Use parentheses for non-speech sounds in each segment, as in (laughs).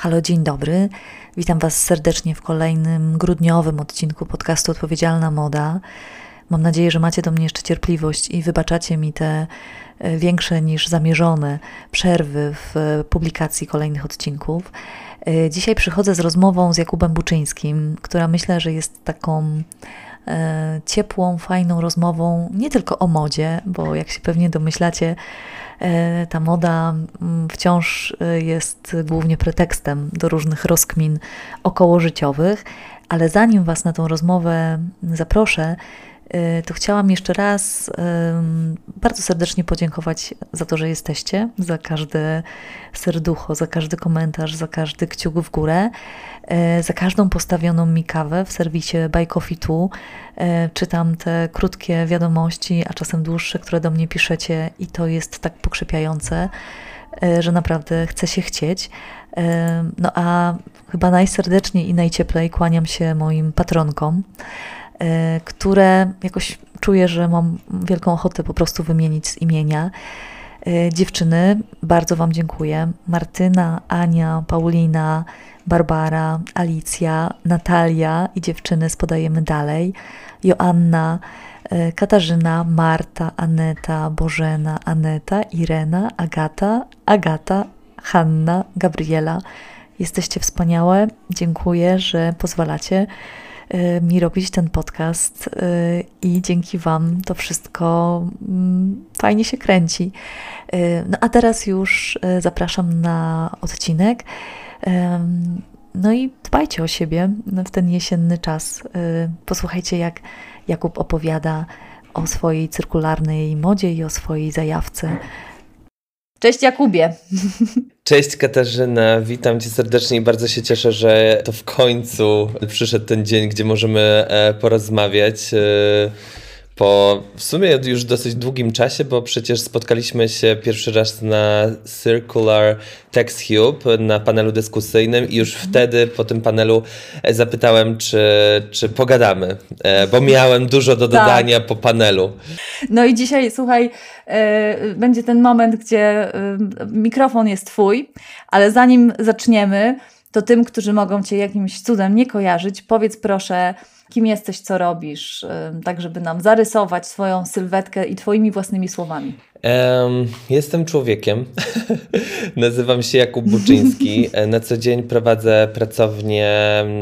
Halo, dzień dobry. Witam Was serdecznie w kolejnym grudniowym odcinku podcastu Odpowiedzialna Moda. Mam nadzieję, że macie do mnie jeszcze cierpliwość i wybaczacie mi te e, większe niż zamierzone przerwy w publikacji kolejnych odcinków. E, dzisiaj przychodzę z rozmową z Jakubem Buczyńskim, która myślę, że jest taką e, ciepłą, fajną rozmową nie tylko o modzie, bo jak się pewnie domyślacie, E, ta moda mm, wciąż e, jest głównie pretekstem do różnych rozkmin okołożyciowych, ale zanim Was na tą rozmowę zaproszę, e, to chciałam jeszcze raz bardzo serdecznie podziękować za to, że jesteście, za każde serducho, za każdy komentarz, za każdy kciuk w górę. E, za każdą postawioną mi kawę w serwisie Buy Coffee e, Czytam te krótkie wiadomości, a czasem dłuższe, które do mnie piszecie i to jest tak pokrzepiające, że naprawdę chce się chcieć. No a chyba najserdeczniej i najcieplej kłaniam się moim patronkom, które jakoś czuję, że mam wielką ochotę po prostu wymienić z imienia. Dziewczyny, bardzo Wam dziękuję. Martyna, Ania, Paulina, Barbara, Alicja, Natalia i dziewczyny spodajemy dalej, Joanna, e, Katarzyna, Marta, Aneta, Bożena, Aneta, Irena, Agata, Agata, Hanna, Gabriela. Jesteście wspaniałe. Dziękuję, że pozwalacie mi robić ten podcast e, i dzięki Wam to wszystko mm, fajnie się kręci. No a teraz już zapraszam na odcinek. No i dbajcie o siebie w ten jesienny czas. Y, posłuchajcie, jak Jakub opowiada o swojej cyrkularnej modzie i o swojej zajawce. Cześć Jakubie. (laughs) Cześć Katarzyna, witam Cię serdecznie i bardzo się cieszę, że to w końcu przyszedł ten dzień, gdzie możemy e, porozmawiać. Po w sumie już dosyć długim czasie, bo przecież spotkaliśmy się pierwszy raz na Circular Text Hub na panelu dyskusyjnym i już wtedy po tym panelu e, zapytałem, czy, czy pogadamy, e, bo miałem dużo do tak. dodania tak. po panelu. No i dzisiaj, słuchaj, e, będzie ten moment, gdzie mikrofon jest Twój, ale zanim zaczniemy, to tym, którzy mogą Cię jakimś cudem nie kojarzyć, powiedz proszę, kim jesteś, co robisz, tak żeby nam zarysować swoją sylwetkę i Twoimi własnymi słowami. Um, jestem człowiekiem. (laughs) Nazywam się Jakub Buczyński. (laughs) Na co dzień prowadzę pracownię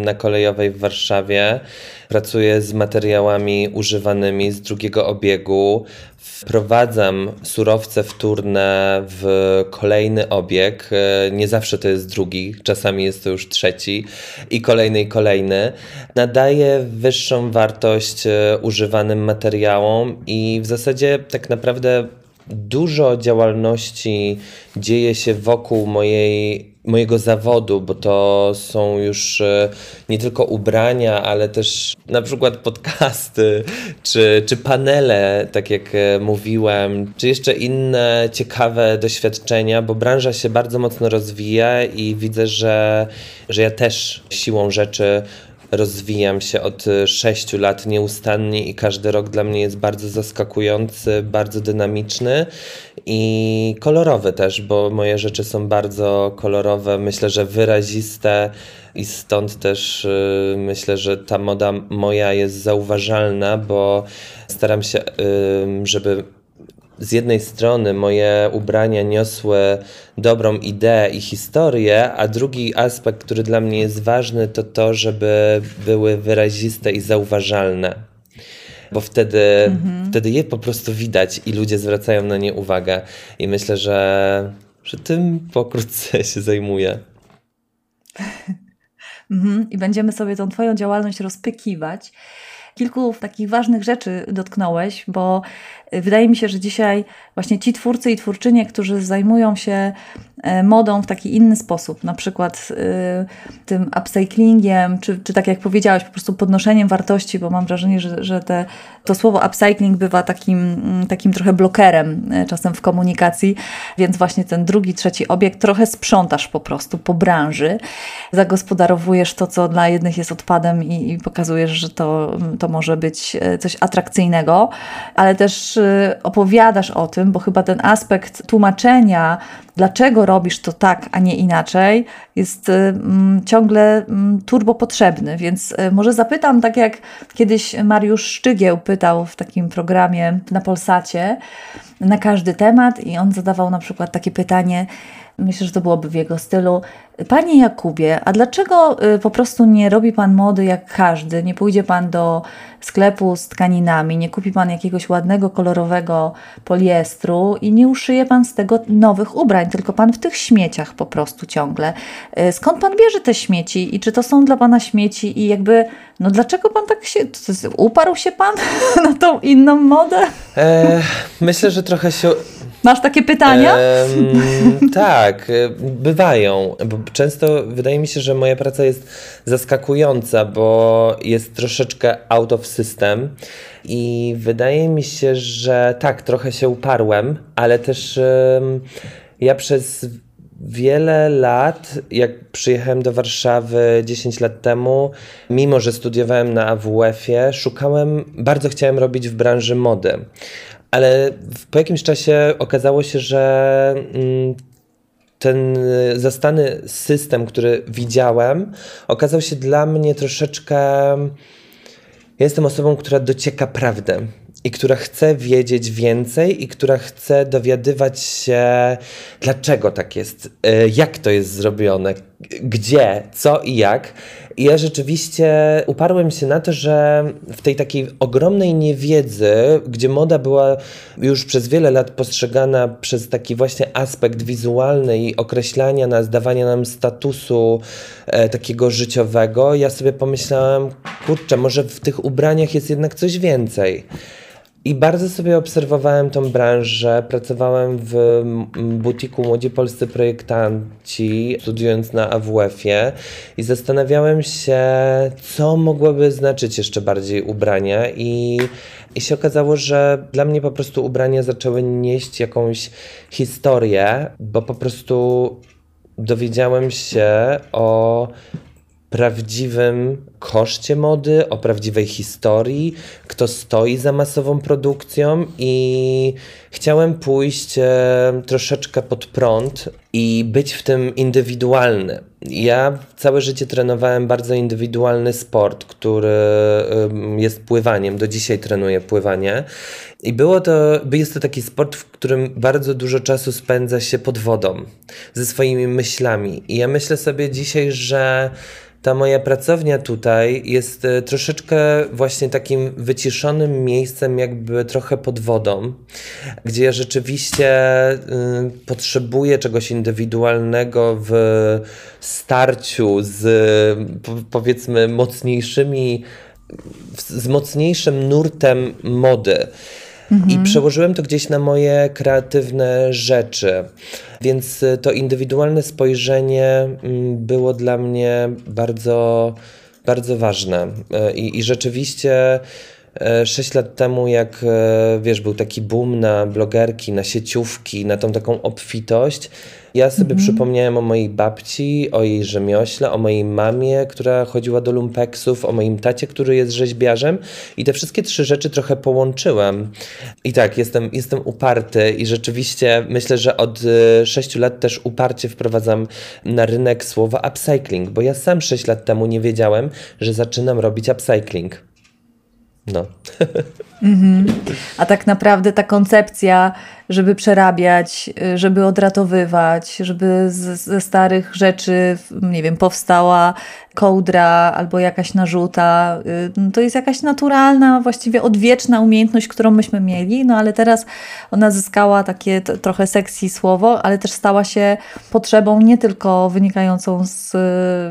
na kolejowej w Warszawie. Pracuję z materiałami używanymi z drugiego obiegu. Wprowadzam surowce wtórne w kolejny obieg. Nie zawsze to jest drugi, czasami jest to już trzeci i kolejny i kolejny. Nadaję wyższą wartość e, używanym materiałom i w zasadzie tak naprawdę dużo działalności dzieje się wokół mojej, mojego zawodu, bo to są już e, nie tylko ubrania, ale też na przykład podcasty, czy, czy panele, tak jak e, mówiłem, czy jeszcze inne ciekawe doświadczenia, bo branża się bardzo mocno rozwija i widzę, że, że ja też siłą rzeczy rozwijam się od y, sześciu lat nieustannie i każdy rok dla mnie jest bardzo zaskakujący, bardzo dynamiczny i kolorowy też, bo moje rzeczy są bardzo kolorowe, myślę, że wyraziste i stąd też y, myślę, że ta moda moja jest zauważalna, bo staram się, żeby z jednej strony moje ubrania niosły dobrą ideę i historię, a drugi aspekt, który dla mnie jest ważny, to to, żeby były wyraziste i zauważalne. Bo wtedy, mhm. wtedy je po prostu widać i ludzie zwracają na nie uwagę. I myślę, że, że tym pokrótce (laughs) się zajmuję. (laughs) Mhm. I będziemy sobie tą Twoją działalność rozpykiwać kilku takich ważnych rzeczy dotknąłeś, bo wydaje mi się, że dzisiaj właśnie ci twórcy i twórczynie, którzy zajmują się e, modą w taki inny sposób, na przykład e, tym upcyclingiem, czy, czy tak jak powiedziałeś, po prostu podnoszeniem wartości, bo mam wrażenie, że, że te, to słowo upcycling bywa takim, mm, takim trochę blokerem e, czasem w komunikacji, więc właśnie ten drugi, trzeci obiekt trochę sprzątasz po prostu po branży, zagospodarowujesz to, co dla jednych jest odpadem i, i pokazujesz, że to, to może być coś atrakcyjnego, ale też opowiadasz o tym, bo chyba ten aspekt tłumaczenia, dlaczego robisz to tak, a nie inaczej, jest y, mm, ciągle mm, turbo potrzebny. Więc y, może zapytam, tak jak kiedyś Mariusz Szczygieł pytał w takim programie na Polsacie na każdy temat i on zadawał na przykład takie pytanie, myślę, że to byłoby w jego stylu. Panie Jakubie, a dlaczego y, po prostu nie robi Pan mody jak każdy? Nie pójdzie Pan do sklepu z tkaninami, nie kupi Pan jakiegoś ładnego, kolorowego poliestru i nie uszyje Pan z tego nowych ubrań, tylko Pan w tych śmieciach po prostu ciągle. Y, skąd Pan bierze te śmieci i czy to są dla Pana śmieci i jakby, no dlaczego Pan tak się, uparł się Pan (laughs) na tą inną modę? E, myślę, że trochę się Masz takie pytania? tak, e, bywają. Często wydaje mi się, że moja praca jest zaskakująca, bo jest troszeczkę out of system. I wydaje mi się, że tak, trochę się uparłem, ale też ja przez wiele lat, jak przyjechałem do Warszawy 10 lat temu, mimo że studiowałem na AWF-ie, szukałem, bardzo chciałem robić w branży mody ale po jakimś czasie okazało się, że mm, ten zastany system, który widziałem, okazał się dla mnie troszeczkę. Ja jestem osobą, która docieka prawdę i która chce wiedzieć więcej i która chce dowiadywać się, dlaczego tak jest, e, jak to jest zrobione, gdzie, co i jak. I ja rzeczywiście uparłem się na to, że w tej takiej ogromnej niewiedzy, gdzie moda była już przez wiele lat postrzegana przez taki właśnie aspekt wizualny i określania nas, dawania nam statusu e, takiego życiowego, ja sobie pomyślałem, kurczę, może w tych ubraniach jest jednak coś więcej. I bardzo sobie obserwowałem tą branżę. Pracowałem w butiku Młodzi Polscy Projektanci, studiując na AWF-ie i zastanawiałem się, co mogłoby znaczyć jeszcze bardziej ubrania i i się okazało, że dla mnie po prostu ubrania zaczęły nieść jakąś historię, bo po prostu dowiedziałem się o prawdziwym koszcie mody, o prawdziwej historii, kto stoi za masową produkcją i chciałem pójść e, troszeczkę pod prąd i być w tym indywidualny. Ja całe życie trenowałem bardzo indywidualny sport, który jest pływaniem. Do dzisiaj trenuję pływanie. I było to, jest to taki sport, w którym bardzo dużo czasu spędza się pod wodą, ze swoimi myślami. I ja myślę sobie dzisiaj, że ta moja pracownia tutaj jest e, troszeczkę właśnie takim wyciszonym miejscem, jakby trochę pod wodą, gdzie ja rzeczywiście y, potrzebuję czegoś indywidualnego w starciu z powiedzmy mocniejszymi, z mocniejszym nurtem mody. Mhm. I przełożyłem to gdzieś na moje kreatywne rzeczy. Więc y, to indywidualne spojrzenie mm, było dla mnie bardzo, bardzo ważne. Y, I, i rzeczywiście. 6 y, lat temu, jak wiesz, był taki boom na blogerki, na sieciówki, na tą taką obfitość, ja sobie mhm. przypomniałem o mojej babci, o jej rzemiośle, o mojej mamie, która chodziła do lumpeksów, o moim tacie, który jest rzeźbiarzem i te wszystkie trzy rzeczy trochę połączyłem. I tak, jestem, jestem uparty i rzeczywiście myślę, że od y, sześciu lat też uparcie wprowadzam na rynek słowa upcycling, bo ja sam sześć lat temu nie wiedziałem, że zaczynam robić upcycling. No. (laughs) Mhm. A tak naprawdę ta koncepcja żeby przerabiać, żeby odratowywać, żeby z, ze starych rzeczy, nie wiem, powstała kołdra albo jakaś narzuta. Y, no to jest jakaś naturalna, właściwie odwieczna umiejętność, którą myśmy mieli, no ale teraz ona zyskała takie trochę seksji słowo, ale też stała się potrzebą nie tylko wynikającą z,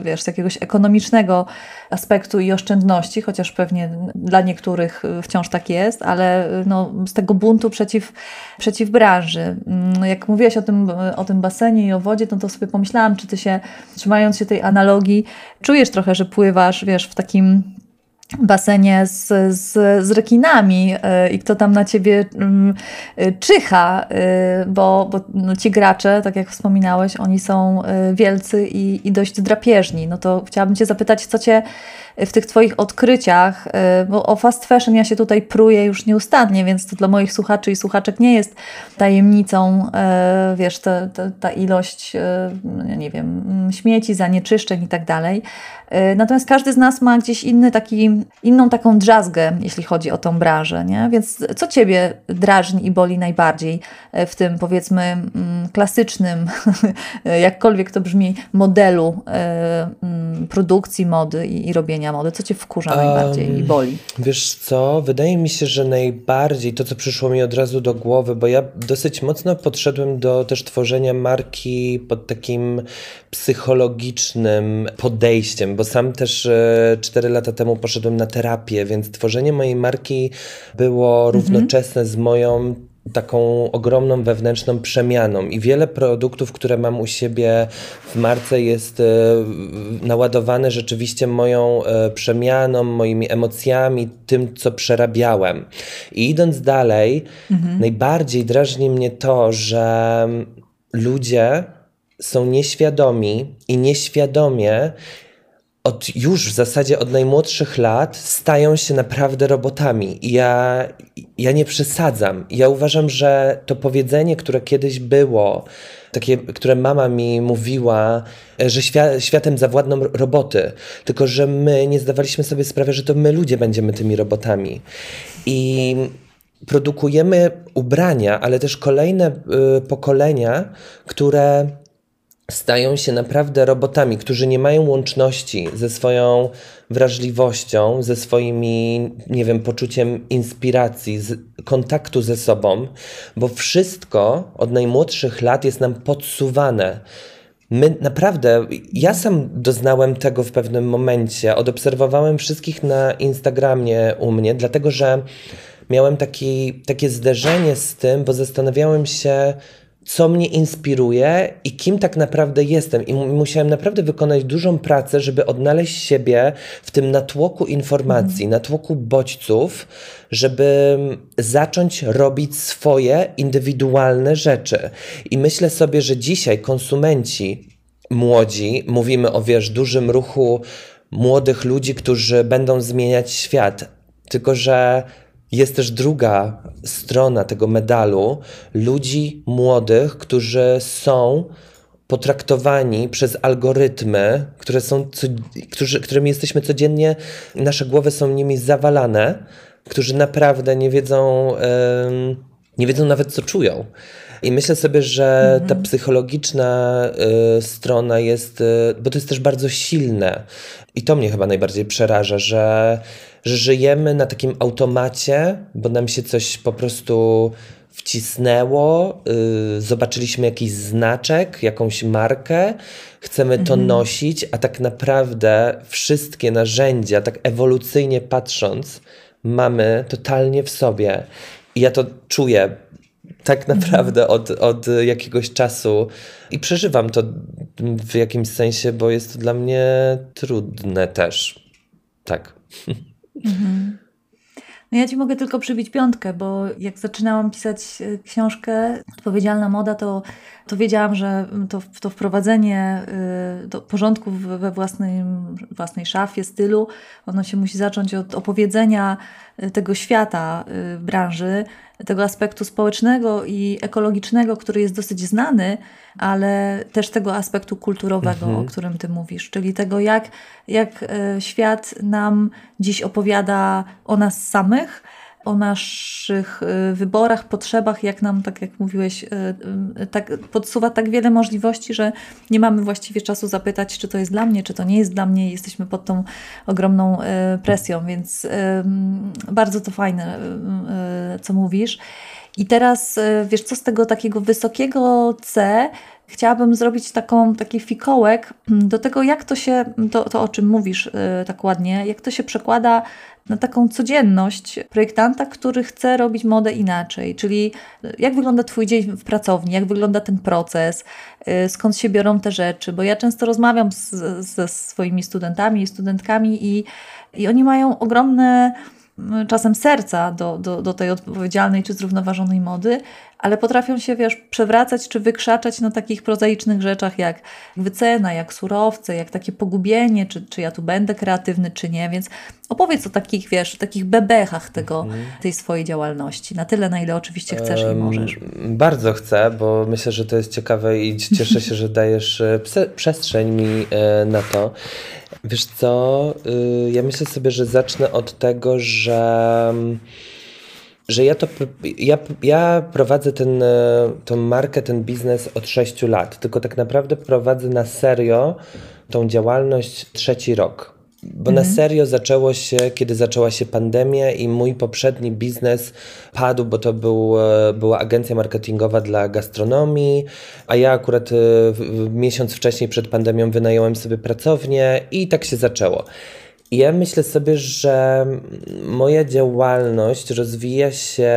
wiesz, z jakiegoś ekonomicznego aspektu i oszczędności, chociaż pewnie dla niektórych wciąż tak jest, ale no, z tego buntu przeciw, przeciw branży. Mm, jak mówiłaś o tym, o tym basenie i o wodzie, no to sobie pomyślałam, czy ty się, trzymając się tej analogii, czujesz trochę, że pływasz, wiesz, w takim basenie z, z, z rekinami y, i kto tam na ciebie y, czyha, y, bo, bo no, ci gracze, tak jak wspominałeś, oni są wielcy i, i dość drapieżni. No to chciałabym cię zapytać, co cię w tych Twoich odkryciach, bo o fast fashion ja się tutaj pruję już nieustannie, więc to dla moich słuchaczy i słuchaczek nie jest tajemnicą, wiesz, ta, ta, ta ilość, nie wiem, śmieci, zanieczyszczeń i tak dalej. Natomiast każdy z nas ma gdzieś inny taki, inną taką drzazgę, jeśli chodzi o tą branżę, nie? Więc co Ciebie drażni i boli najbardziej w tym, powiedzmy, mm, klasycznym, (laughs) jakkolwiek to brzmi, modelu mm, produkcji mody i, i robienia mody? Co Cię wkurza um, najbardziej i boli? Wiesz co, wydaje mi się, że najbardziej to, co przyszło mi od razu do głowy, bo ja dosyć mocno podszedłem do też tworzenia marki pod takim psychologicznym podejściem, bo sam też 4 e, lata temu poszedłem na terapię, więc tworzenie mojej marki było mhm. równoczesne z moją taką ogromną wewnętrzną przemianą i wiele produktów, które mam u siebie w marce jest e, naładowane rzeczywiście moją e, przemianą, moimi emocjami, tym co przerabiałem. I idąc dalej, mhm. najbardziej drażni mnie to, że ludzie są nieświadomi i nieświadomie od już w zasadzie od najmłodszych lat stają się naprawdę robotami. Ja, ja nie przesadzam. Ja uważam, że to powiedzenie, które kiedyś było, takie, które mama mi mówiła, że świat, światem zawładną roboty, tylko że my nie zdawaliśmy sobie sprawy, że to my ludzie będziemy tymi robotami. I produkujemy ubrania, ale też kolejne y, pokolenia, które stają się naprawdę robotami, którzy nie mają łączności ze swoją wrażliwością, ze swoimi, nie wiem, poczuciem inspiracji, kontaktu ze sobą, bo wszystko od najmłodszych lat jest nam podsuwane. My naprawdę, ja sam doznałem tego w pewnym momencie. Odobserwowałem wszystkich na Instagramie u mnie, dlatego że miałem taki, takie zderzenie z tym, bo zastanawiałem się, co mnie inspiruje i kim tak naprawdę jestem. I musiałem naprawdę wykonać dużą pracę, żeby odnaleźć siebie w tym natłoku informacji, mm. natłoku bodźców, żeby zacząć robić swoje indywidualne rzeczy. I myślę sobie, że dzisiaj konsumenci młodzi, mówimy o wiesz, dużym ruchu młodych ludzi, którzy będą zmieniać świat. Tylko, że jest też druga strona tego medalu ludzi młodych, którzy są potraktowani przez algorytmy, które są, którzy, którymi jesteśmy codziennie, nasze głowy są nimi zawalane, którzy naprawdę nie wiedzą, yy, nie wiedzą nawet co czują. I myślę sobie, że ta mhm. psychologiczna y, strona jest, y, bo to jest też bardzo silne. I to mnie chyba najbardziej przeraża, że że żyjemy na takim automacie, bo nam się coś po prostu wcisnęło, yy, zobaczyliśmy jakiś znaczek, jakąś markę, chcemy to mhm. nosić, a tak naprawdę wszystkie narzędzia, tak ewolucyjnie patrząc, mamy totalnie w sobie. I ja to czuję tak mhm. naprawdę od, od jakiegoś czasu i przeżywam to w jakimś sensie, bo jest to dla mnie trudne też. Tak. (laughs) Mhm. No ja ci mogę tylko przybić piątkę, bo jak zaczynałam pisać e, książkę Odpowiedzialna moda, to, to wiedziałam, że to, to wprowadzenie e, do porządku we własnej, własnej szafie, stylu, ono się musi zacząć od opowiedzenia tego świata branży, tego aspektu społecznego i ekologicznego, który jest dosyć znany, ale też tego aspektu kulturowego, mhm. o którym Ty mówisz, czyli tego, jak, jak e, świat nam dziś opowiada o nas samych, o naszych y, wyborach, potrzebach, jak nam, tak jak mówiłeś, y, y, tak, podsuwa tak wiele możliwości, że nie mamy właściwie czasu zapytać, czy to jest dla mnie, czy to nie jest dla mnie. Jesteśmy pod tą ogromną presją, więc bardzo to fajne, co mówisz. I teraz, wiesz co, z tego takiego wysokiego C chciałabym zrobić taką, taki fikołek do tego, jak to się, to, to o czym mówisz yy, tak ładnie, jak to się przekłada na taką codzienność projektanta, który chce robić modę inaczej. Czyli jak wygląda Twój dzień w pracowni, jak wygląda ten proces, y, skąd się biorą te rzeczy, bo ja często rozmawiam z, ze swoimi studentami i studentkami i, i oni mają ogromne czasem serca do, do, do tej odpowiedzialnej czy zrównoważonej mody, ale potrafią się, wiesz, przewracać czy wykrzaczać na takich prozaicznych rzeczach jak wycena, jak surowce, jak takie pogubienie, czy, czy ja tu będę kreatywny, czy nie, więc opowiedz o takich, wiesz, takich bebechach tego, mhm. tej swojej działalności, na tyle, na ile oczywiście chcesz um, i możesz. Bardzo chcę, bo myślę, że to jest ciekawe i (laughs) cieszę się, że dajesz e, przestrzeń mi e, na to. Wiesz co, y, ja myślę sobie, że zacznę od tego, że że ja to ja, ja prowadzę ten, e, tą markę, ten biznes od 6 lat, tylko tak naprawdę prowadzę na serio tą działalność trzeci rok. Bo mhm. na serio zaczęło się, kiedy zaczęła się pandemia i mój poprzedni biznes padł, bo to był, e, była agencja marketingowa dla gastronomii, a ja akurat e, miesiąc wcześniej przed pandemią wynająłem sobie pracownię i tak się zaczęło. Ja myślę sobie, że moja działalność rozwija się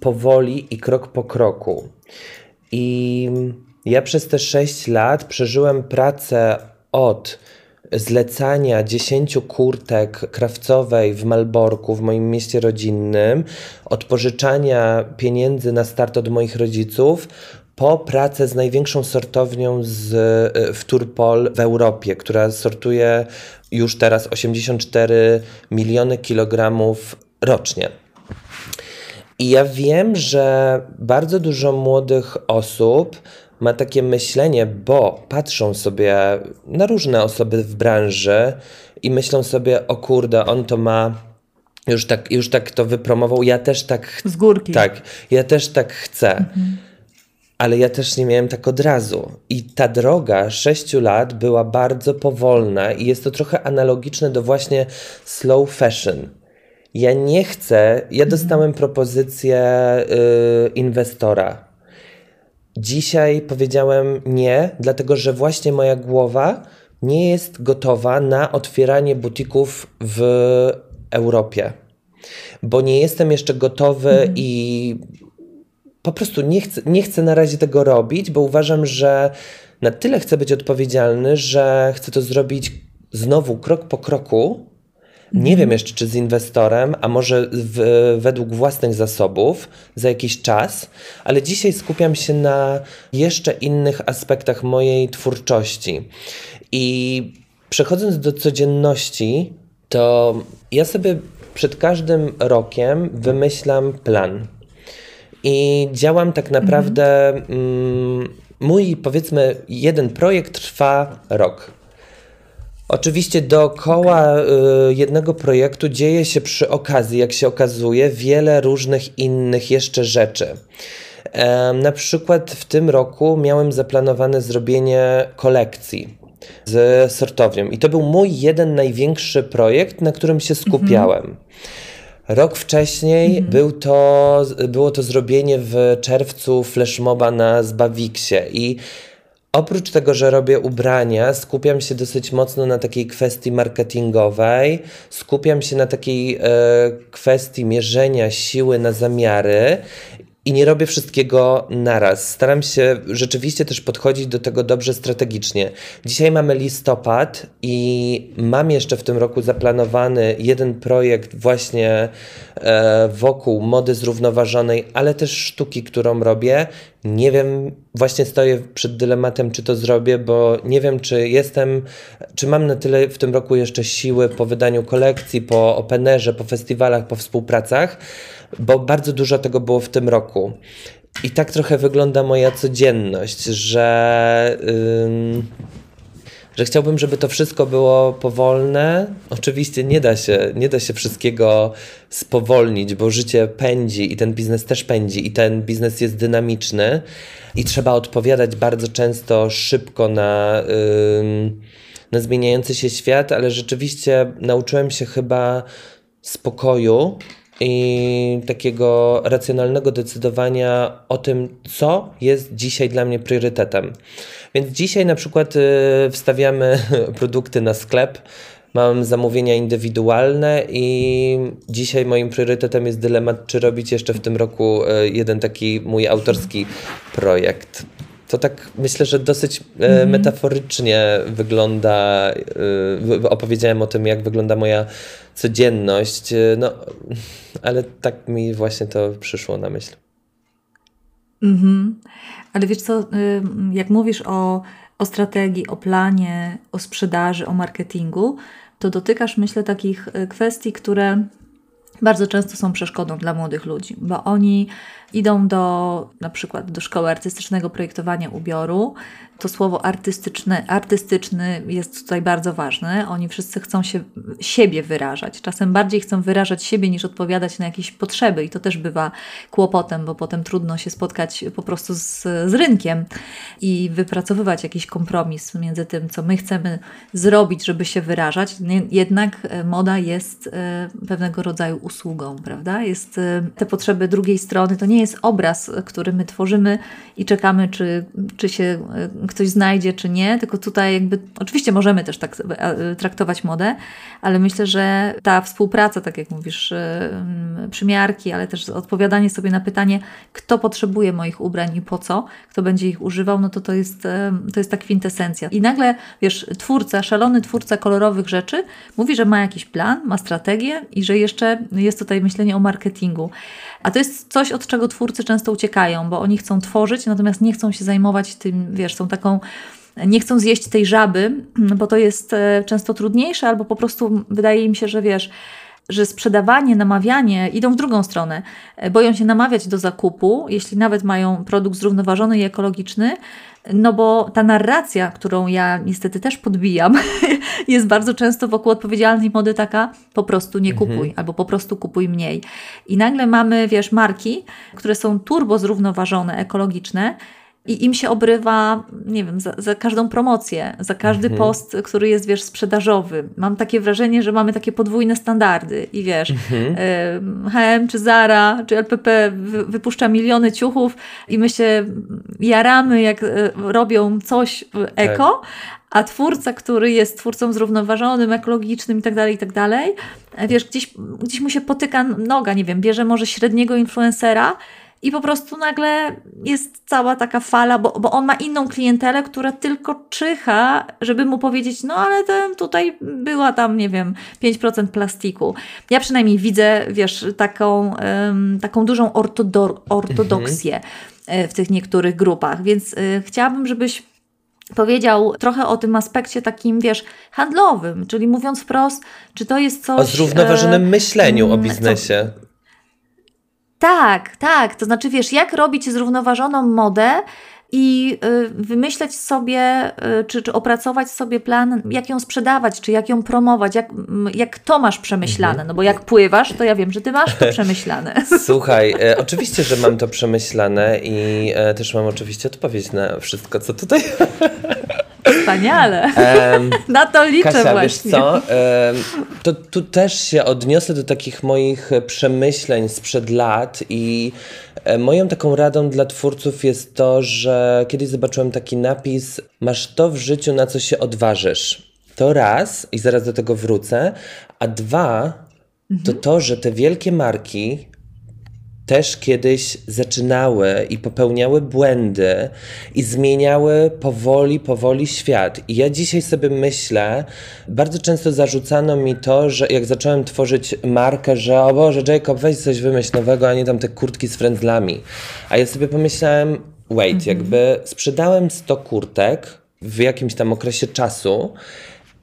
powoli i krok po kroku. I ja przez te 6 lat przeżyłem pracę od zlecania 10 kurtek krawcowej w Malborku, w moim mieście rodzinnym, od pożyczania pieniędzy na start od moich rodziców, po pracę z największą sortownią z, w Turpol w Europie, która sortuje już teraz 84 miliony kilogramów rocznie. I ja wiem, że bardzo dużo młodych osób ma takie myślenie, bo patrzą sobie na różne osoby w branży i myślą sobie, o kurde, on to ma już tak, już tak to wypromował, ja też tak Z górki. Tak, ja też tak chcę. Mhm. Ale ja też nie miałem tak od razu. I ta droga sześciu lat była bardzo powolna, i jest to trochę analogiczne do właśnie slow fashion. Ja nie chcę, ja mhm. dostałem propozycję y, inwestora Dzisiaj powiedziałem nie, dlatego że właśnie moja głowa nie jest gotowa na otwieranie butików w Europie, bo nie jestem jeszcze gotowy mhm. i po prostu nie chcę, nie chcę na razie tego robić, bo uważam, że na tyle chcę być odpowiedzialny, że chcę to zrobić znowu krok po kroku, nie wiem jeszcze, czy z inwestorem, a może w, według własnych zasobów za jakiś czas, ale dzisiaj skupiam się na jeszcze innych aspektach mojej twórczości. I przechodząc do codzienności, to ja sobie przed każdym rokiem wymyślam plan. I działam tak naprawdę. Mhm. Mm, mój, powiedzmy, jeden projekt trwa rok. Oczywiście dookoła okay. jednego projektu dzieje się przy okazji, jak się okazuje, wiele różnych innych jeszcze rzeczy. Na przykład w tym roku miałem zaplanowane zrobienie kolekcji z sortownią i to był mój jeden największy projekt, na którym się skupiałem. Mm -hmm. Rok wcześniej -hmm. był to, było to zrobienie w czerwcu flashmoba na Zbawiksie. I Oprócz tego, że robię ubrania, skupiam się dosyć mocno na takiej kwestii marketingowej, skupiam się na takiej e, kwestii mierzenia siły na zamiary i nie robię wszystkiego naraz. Staram się rzeczywiście też podchodzić do tego dobrze strategicznie. Dzisiaj mamy listopad i mam jeszcze w tym roku zaplanowany jeden projekt właśnie e, wokół mody zrównoważonej, ale też sztuki, którą robię. Nie wiem, właśnie stoję przed dylematem, czy to zrobię, bo nie wiem, czy jestem, czy mam na tyle w tym roku jeszcze siły po wydaniu kolekcji, po openerze, po festiwalach, po współpracach bo bardzo dużo tego było w tym roku. I tak trochę wygląda moja codzienność, że. Ym, że chciałbym, żeby to wszystko było powolne. Oczywiście nie da się, nie da się wszystkiego spowolnić, bo życie pędzi i ten biznes też pędzi i ten biznes jest dynamiczny i trzeba odpowiadać bardzo często szybko na, na zmieniający się świat, ale rzeczywiście nauczyłem się chyba spokoju i takiego racjonalnego decydowania o tym, co jest dzisiaj dla mnie priorytetem. Więc dzisiaj na przykład y, wstawiamy (laughs) produkty na sklep, mam zamówienia indywidualne i dzisiaj moim priorytetem jest dylemat, czy robić jeszcze w tym roku y, jeden taki mój autorski projekt. To tak myślę, że dosyć mm. metaforycznie wygląda. Opowiedziałem o tym, jak wygląda moja codzienność, no ale tak mi właśnie to przyszło na myśl. Mhm. Ale wiesz co, jak mówisz o, o strategii, o planie, o sprzedaży, o marketingu, to dotykasz, myślę, takich kwestii, które bardzo często są przeszkodą dla młodych ludzi, bo oni idą do na przykład do szkoły artystycznego projektowania ubioru. To słowo artystyczne, artystyczny jest tutaj bardzo ważne. Oni wszyscy chcą się siebie wyrażać. Czasem bardziej chcą wyrażać siebie niż odpowiadać na jakieś potrzeby i to też bywa kłopotem, bo potem trudno się spotkać po prostu z, z rynkiem i wypracowywać jakiś kompromis między tym, co my chcemy zrobić, żeby się wyrażać. Jednak e, moda jest e, pewnego rodzaju usługą, prawda? Jest e, te potrzeby drugiej strony, to nie jest obraz, który my tworzymy i czekamy, czy, czy się e, ktoś znajdzie, czy nie, tylko tutaj jakby, oczywiście możemy też tak e, traktować modę, ale myślę, że ta współpraca, tak jak mówisz, e, przymiarki, ale też odpowiadanie sobie na pytanie, kto potrzebuje moich ubrań i po co, kto będzie ich używał, no to to jest, to jest ta kwintesencja. I nagle, wiesz, twórca, szalony twórca kolorowych rzeczy mówi, że ma jakiś plan, ma strategię i że jeszcze jest tutaj myślenie o marketingu. A to jest coś, od czego twórcy często uciekają, bo oni chcą tworzyć, natomiast nie chcą się zajmować tym, wiesz, są taką nie chcą zjeść tej żaby, (clears throat) bo to jest e, często trudniejsze, albo po prostu wydaje im się, że wiesz, że sprzedawanie, namawianie idą w drugą stronę. E, boją się namawiać do zakupu, jeśli nawet mają produkt zrównoważony i ekologiczny, no bo ta narracja, którą ja niestety też podbijam, (laughs) jest bardzo często wokół odpowiedzialnej mody taka, po prostu nie kupuj, mhm. albo po prostu kupuj mniej. I nagle mamy, wiesz, marki, które są turbo zrównoważone, ekologiczne, i im się obrywa, nie wiem, za, za każdą promocję, za każdy mhm. post, który jest, wiesz, sprzedażowy. Mam takie wrażenie, że mamy takie podwójne standardy i wiesz, mhm. y, H&M czy Zara czy LPP wy, wypuszcza miliony ciuchów i my się jaramy, jak y, robią coś eko, tak. a twórca, który jest twórcą zrównoważonym, ekologicznym i tak dalej, i tak dalej, wiesz, gdzieś, gdzieś mu się potyka noga, nie wiem, bierze może średniego influencera i po prostu nagle jest cała taka fala, bo, bo on ma inną klientelę, która tylko czyha, żeby mu powiedzieć, no ale ten tutaj była tam, nie wiem, 5% plastiku. Ja przynajmniej widzę, wiesz, taką, um, taką dużą ortodoksję mhm. w tych niektórych grupach, więc y, chciałabym, żebyś powiedział trochę o tym aspekcie takim, wiesz, handlowym, czyli mówiąc wprost, czy to jest coś... O zrównoważonym e, myśleniu o mm, biznesie. Co, tak, tak. To znaczy, wiesz, jak robić zrównoważoną modę i y, wymyśleć sobie, y, czy, czy opracować sobie plan, jak ją sprzedawać, czy jak ją promować, jak, jak to masz przemyślane. Mhm. No bo jak pływasz, to ja wiem, że ty masz to (laughs) przemyślane. Słuchaj, e, (laughs) oczywiście, że mam to przemyślane i e, też mam oczywiście odpowiedź na wszystko, co tutaj (laughs) Wspaniale. Um, (laughs) Na to liczę Kasia, właśnie. Wiesz co? Um, to tu też się odniosę do takich moich przemyśleń sprzed lat i e, moją taką radą dla twórców jest to, że kiedyś zobaczyłem taki napis masz to w życiu, na co się odważysz. To raz, i zaraz do tego wrócę, a dwa, to mhm. to, że te wielkie marki też kiedyś zaczynały i popełniały błędy i zmieniały powoli, powoli świat. I ja dzisiaj sobie myślę, bardzo często zarzucano mi to, że jak zacząłem tworzyć markę, że o Boże, Jacob, weź coś wymyśl nowego, a nie tam te kurtki z frędzlami. A ja sobie pomyślałem, wait, mhm. jakby sprzedałem 100 kurtek w jakimś tam okresie czasu,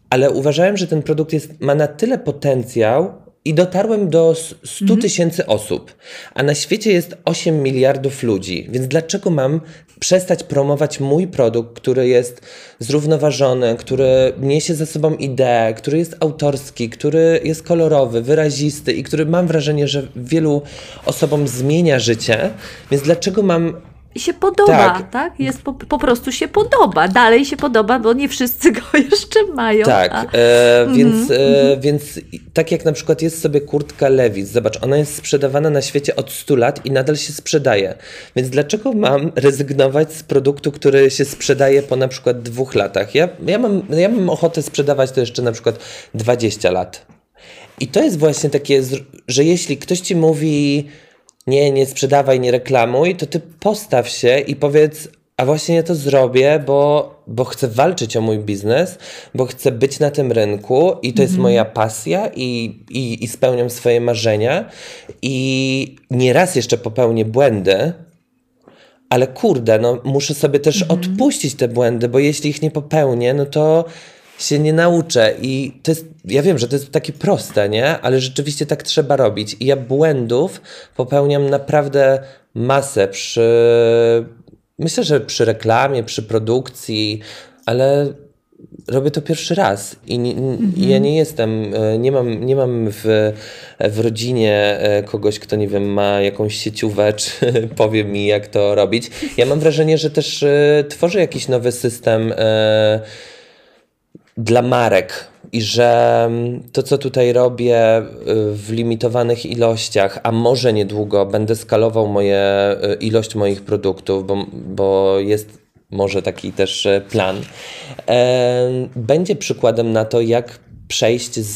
ale uważałem, że ten produkt jest, ma na tyle potencjał, i dotarłem do 100 mhm. tysięcy osób, a na świecie jest 8 miliardów ludzi, więc dlaczego mam przestać promować mój produkt, który jest zrównoważony, który niesie za sobą ideę, który jest autorski, który jest kolorowy, wyrazisty i który mam wrażenie, że wielu osobom zmienia życie, więc dlaczego mam się podoba, tak? tak? Jest po, po, prostu się podoba. Dalej się podoba, bo nie wszyscy go (laughs) jeszcze mają. Tak, a... e, mm -hmm. więc, e, więc tak jak na przykład jest sobie kurtka Levis, zobacz, ona jest sprzedawana na świecie od 100 lat i nadal się sprzedaje. Więc dlaczego mam rezygnować z produktu, który się sprzedaje po na przykład dwóch latach? Ja, ja, mam, ja mam ochotę sprzedawać to jeszcze na przykład 20 lat. I to jest właśnie takie, że jeśli ktoś ci mówi nie, nie sprzedawaj, nie reklamuj, to ty postaw się i powiedz, a właśnie ja to zrobię, bo, bo chcę walczyć o mój biznes, bo chcę być na tym rynku i to jest mhm. moja pasja i, i, i spełniam swoje marzenia i nieraz jeszcze popełnię błędy, ale kurde, no muszę sobie też mhm. odpuścić te błędy, bo jeśli ich nie popełnię, no to się nie nauczę i to jest, ja wiem, że to jest takie proste, nie? Ale rzeczywiście tak trzeba robić i ja błędów popełniam naprawdę masę przy, myślę, że przy reklamie, przy produkcji, ale robię to pierwszy raz i, nie, mhm. ja nie jestem, e, nie mam, nie mam w, w rodzinie e, kogoś, kto nie wiem, ma jakąś sieciówę, (laughs) czy powie mi, jak to robić. Ja mam wrażenie, że też e, tworzę jakiś nowy system dla marek i że mm, to, co tutaj robię y, w limitowanych ilościach, a może niedługo będę skalował moje, y, ilość moich produktów, bo, bo jest może taki też y, plan, będzie przykładem na to, jak przejść z,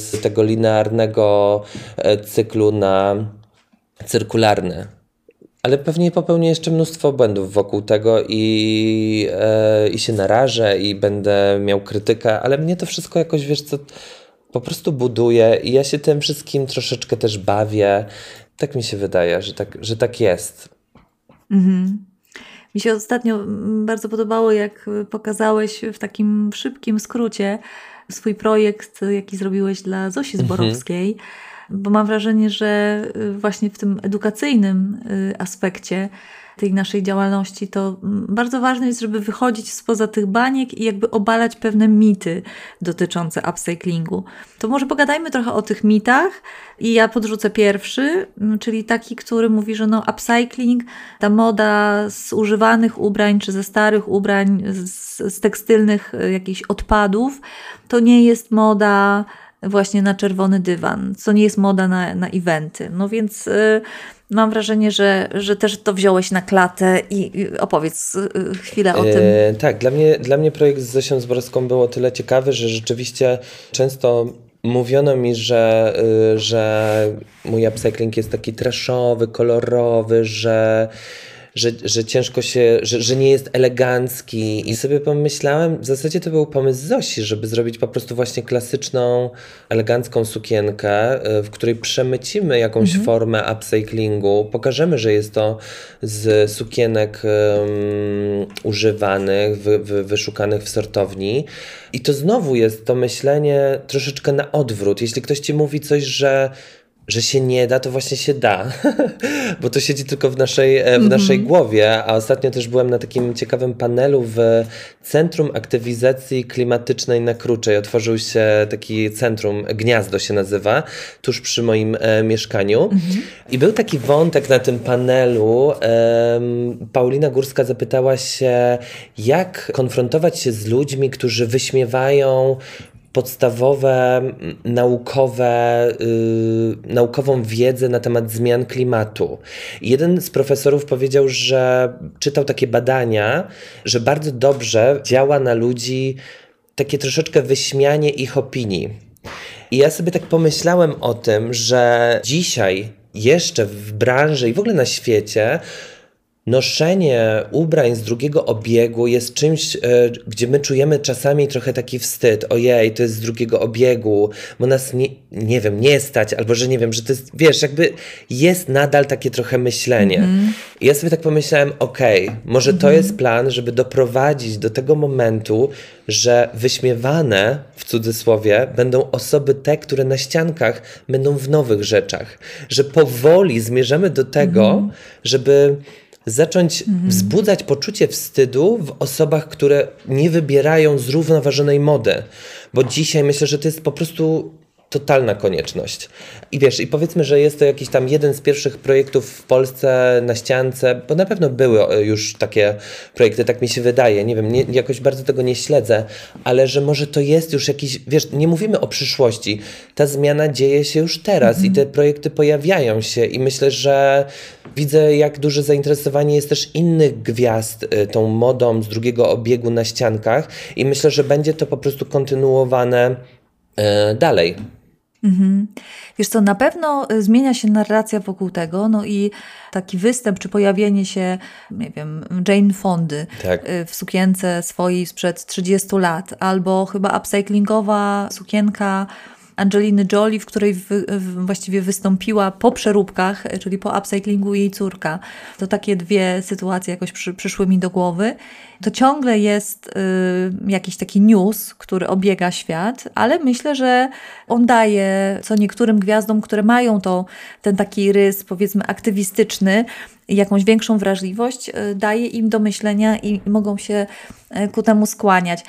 z tego linearnego cyklu na cyrkularny ale pewnie popełnię jeszcze mnóstwo błędów wokół tego i, e, i się narażę i będę miał krytykę, ale mnie to wszystko jakoś, wiesz co, po prostu buduje i ja się tym wszystkim troszeczkę też bawię. Tak mi się wydaje, że tak, że tak jest. Mhm. Mi się ostatnio bardzo podobało, jak pokazałeś w takim szybkim skrócie swój projekt, jaki zrobiłeś dla Zosi mhm. Zborowskiej. Mhm bo mam wrażenie, że y, właśnie w tym edukacyjnym y, aspekcie tej naszej działalności, to mm, bardzo ważne jest, żeby wychodzić spoza tych baniek i jakby obalać pewne mity dotyczące upcyclingu. To może pogadajmy trochę o tych mitach i ja podrzucę pierwszy, mm, czyli taki, który mówi, że no upcycling, ta moda z używanych ubrań czy ze starych ubrań, z, z tekstylnych y, jakichś odpadów, to nie jest moda właśnie na czerwony dywan, co nie jest moda na, na eventy. No więc y, mam wrażenie, że, że też to wziąłeś na klatę i, i opowiedz y, chwilę o tym. E, tak, dla mnie, dla mnie projekt z Zosią Zborowską był o tyle ciekawy, że rzeczywiście często mówiono mi, że, y, że mój upcycling jest taki trashowy, kolorowy, że że, że ciężko się, że, że nie jest elegancki i sobie pomyślałem, w zasadzie to był pomysł Zosi, żeby zrobić po prostu właśnie klasyczną, elegancką sukienkę, y, w której przemycimy jakąś mhm. formę upcyclingu, pokażemy, że jest to z sukienek um, używanych, wy, wy, wyszukanych w sortowni i to znowu jest to myślenie troszeczkę na odwrót. Jeśli ktoś ci mówi coś, że że się nie da, to właśnie się da, (laughs) bo to siedzi tylko w naszej, e, w mm -hmm. naszej głowie. A ostatnio też byłem na takim ciekawym panelu w Centrum Aktywizacji Klimatycznej na Kruczej. Otworzył się taki centrum, Gniazdo się nazywa, tuż przy moim e, mieszkaniu. Mm -hmm. I był taki wątek na tym panelu. E, Paulina Górska zapytała się, jak konfrontować się z ludźmi, którzy wyśmiewają podstawowe, naukowe, yy, naukową wiedzę na temat zmian klimatu. Jeden z profesorów powiedział, że czytał takie badania, że bardzo dobrze działa na ludzi takie troszeczkę wyśmianie ich opinii. I ja sobie tak pomyślałem o tym, że dzisiaj jeszcze w branży i w ogóle na świecie noszenie ubrań z drugiego obiegu jest czymś, e, gdzie my czujemy czasami trochę taki wstyd. Ojej, to jest z drugiego obiegu, bo nas nie, nie wiem, nie stać, albo że nie wiem, że to jest, wiesz, jakby jest nadal takie trochę myślenie. Mm. I ja sobie tak pomyślałem, okej, okay, może mm. to mhm. jest plan, żeby doprowadzić do tego momentu, że wyśmiewane w cudzysłowie będą osoby te, które na ściankach będą w nowych rzeczach. Że powoli zmierzamy do tego, mm. żeby zacząć mhm. wzbudzać poczucie wstydu w osobach, które nie wybierają zrównoważonej mody. Bo dzisiaj myślę, że to jest po prostu totalna konieczność. I wiesz, i powiedzmy, że jest to jakiś tam jeden z pierwszych projektów w Polsce na ściance, bo na pewno były e, już takie projekty, tak mi się wydaje. Nie wiem, nie, jakoś bardzo tego nie śledzę, ale że może to jest już jakiś, wiesz, nie mówimy o przyszłości. Ta zmiana dzieje się już teraz mhm. i te projekty pojawiają się i myślę, że widzę, jak duże zainteresowanie jest też innych gwiazd e, tą modą z drugiego obiegu na ściankach i myślę, że będzie to po prostu kontynuowane e, dalej. Mhm. Wiesz co, na pewno y, zmienia się narracja wokół tego, no i taki występ, czy pojawienie się, nie wiem, Jane Fondy tak. Y, w sukience swojej sprzed 30 lat, albo chyba upcyclingowa sukienka Angeliny Jolie, w której właściwie wystąpiła po przeróbkach, czyli po upcyclingu jej córka. To takie dwie sytuacje jakoś przy, przyszły mi do głowy. To ciągle jest y, jakiś taki news, który obiega świat, ale myślę, że on daje co niektórym gwiazdom, które mają to, ten taki rys powiedzmy aktywistyczny, jakąś większą wrażliwość, y, daje im do myślenia i mogą się y, ku temu skłaniać.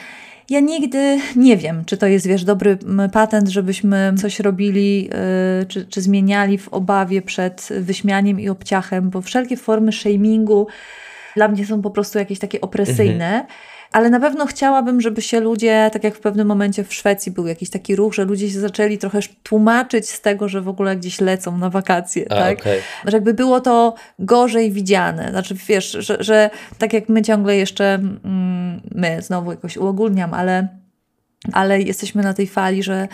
Ja nigdy nie wiem, czy to jest, wiesz, dobry patent, żebyśmy coś robili, yy, czy, czy zmieniali w obawie przed wyśmianiem i obciachem, bo wszelkie formy shamingu dla mnie są po prostu jakieś takie opresyjne. Mhm ale na pewno chciałabym, żeby się ludzie, tak jak w pewnym momencie w Szwecji był jakiś taki ruch, że ludzie się zaczęli trochę tłumaczyć z tego, że w ogóle gdzieś lecą na wakacje, A, tak? Okay. Że jakby było to gorzej widziane. Znaczy, wiesz, że, że tak jak my ciągle jeszcze, mm, my znowu jakoś uogólniam, ale ale jesteśmy na tej fali, że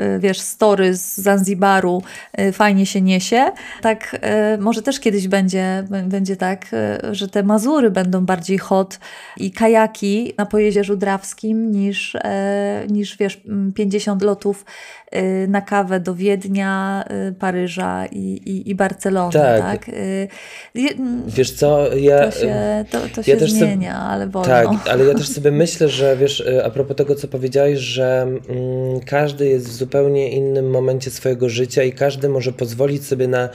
y, wiesz, story z Zanzibaru y, fajnie się niesie. Tak, y, może też kiedyś będzie, będzie tak, że te Mazury będą bardziej hot i kajaki na Pojezierzu Drawskim niż, niż wiesz, 50 lotów na kawę do Wiednia, y, Paryża i, i, i Barcelony. Tak. tak? Y, wiesz co, ja... To się, to, to się ja zmienia, sobie, ale wolno. Tak, ale ja też (laughs) sobie myślę, że wiesz, a propos tego, co powiedziałeś, że mm, każdy jest w zupełnie innym momencie swojego życia i każdy może pozwolić sobie na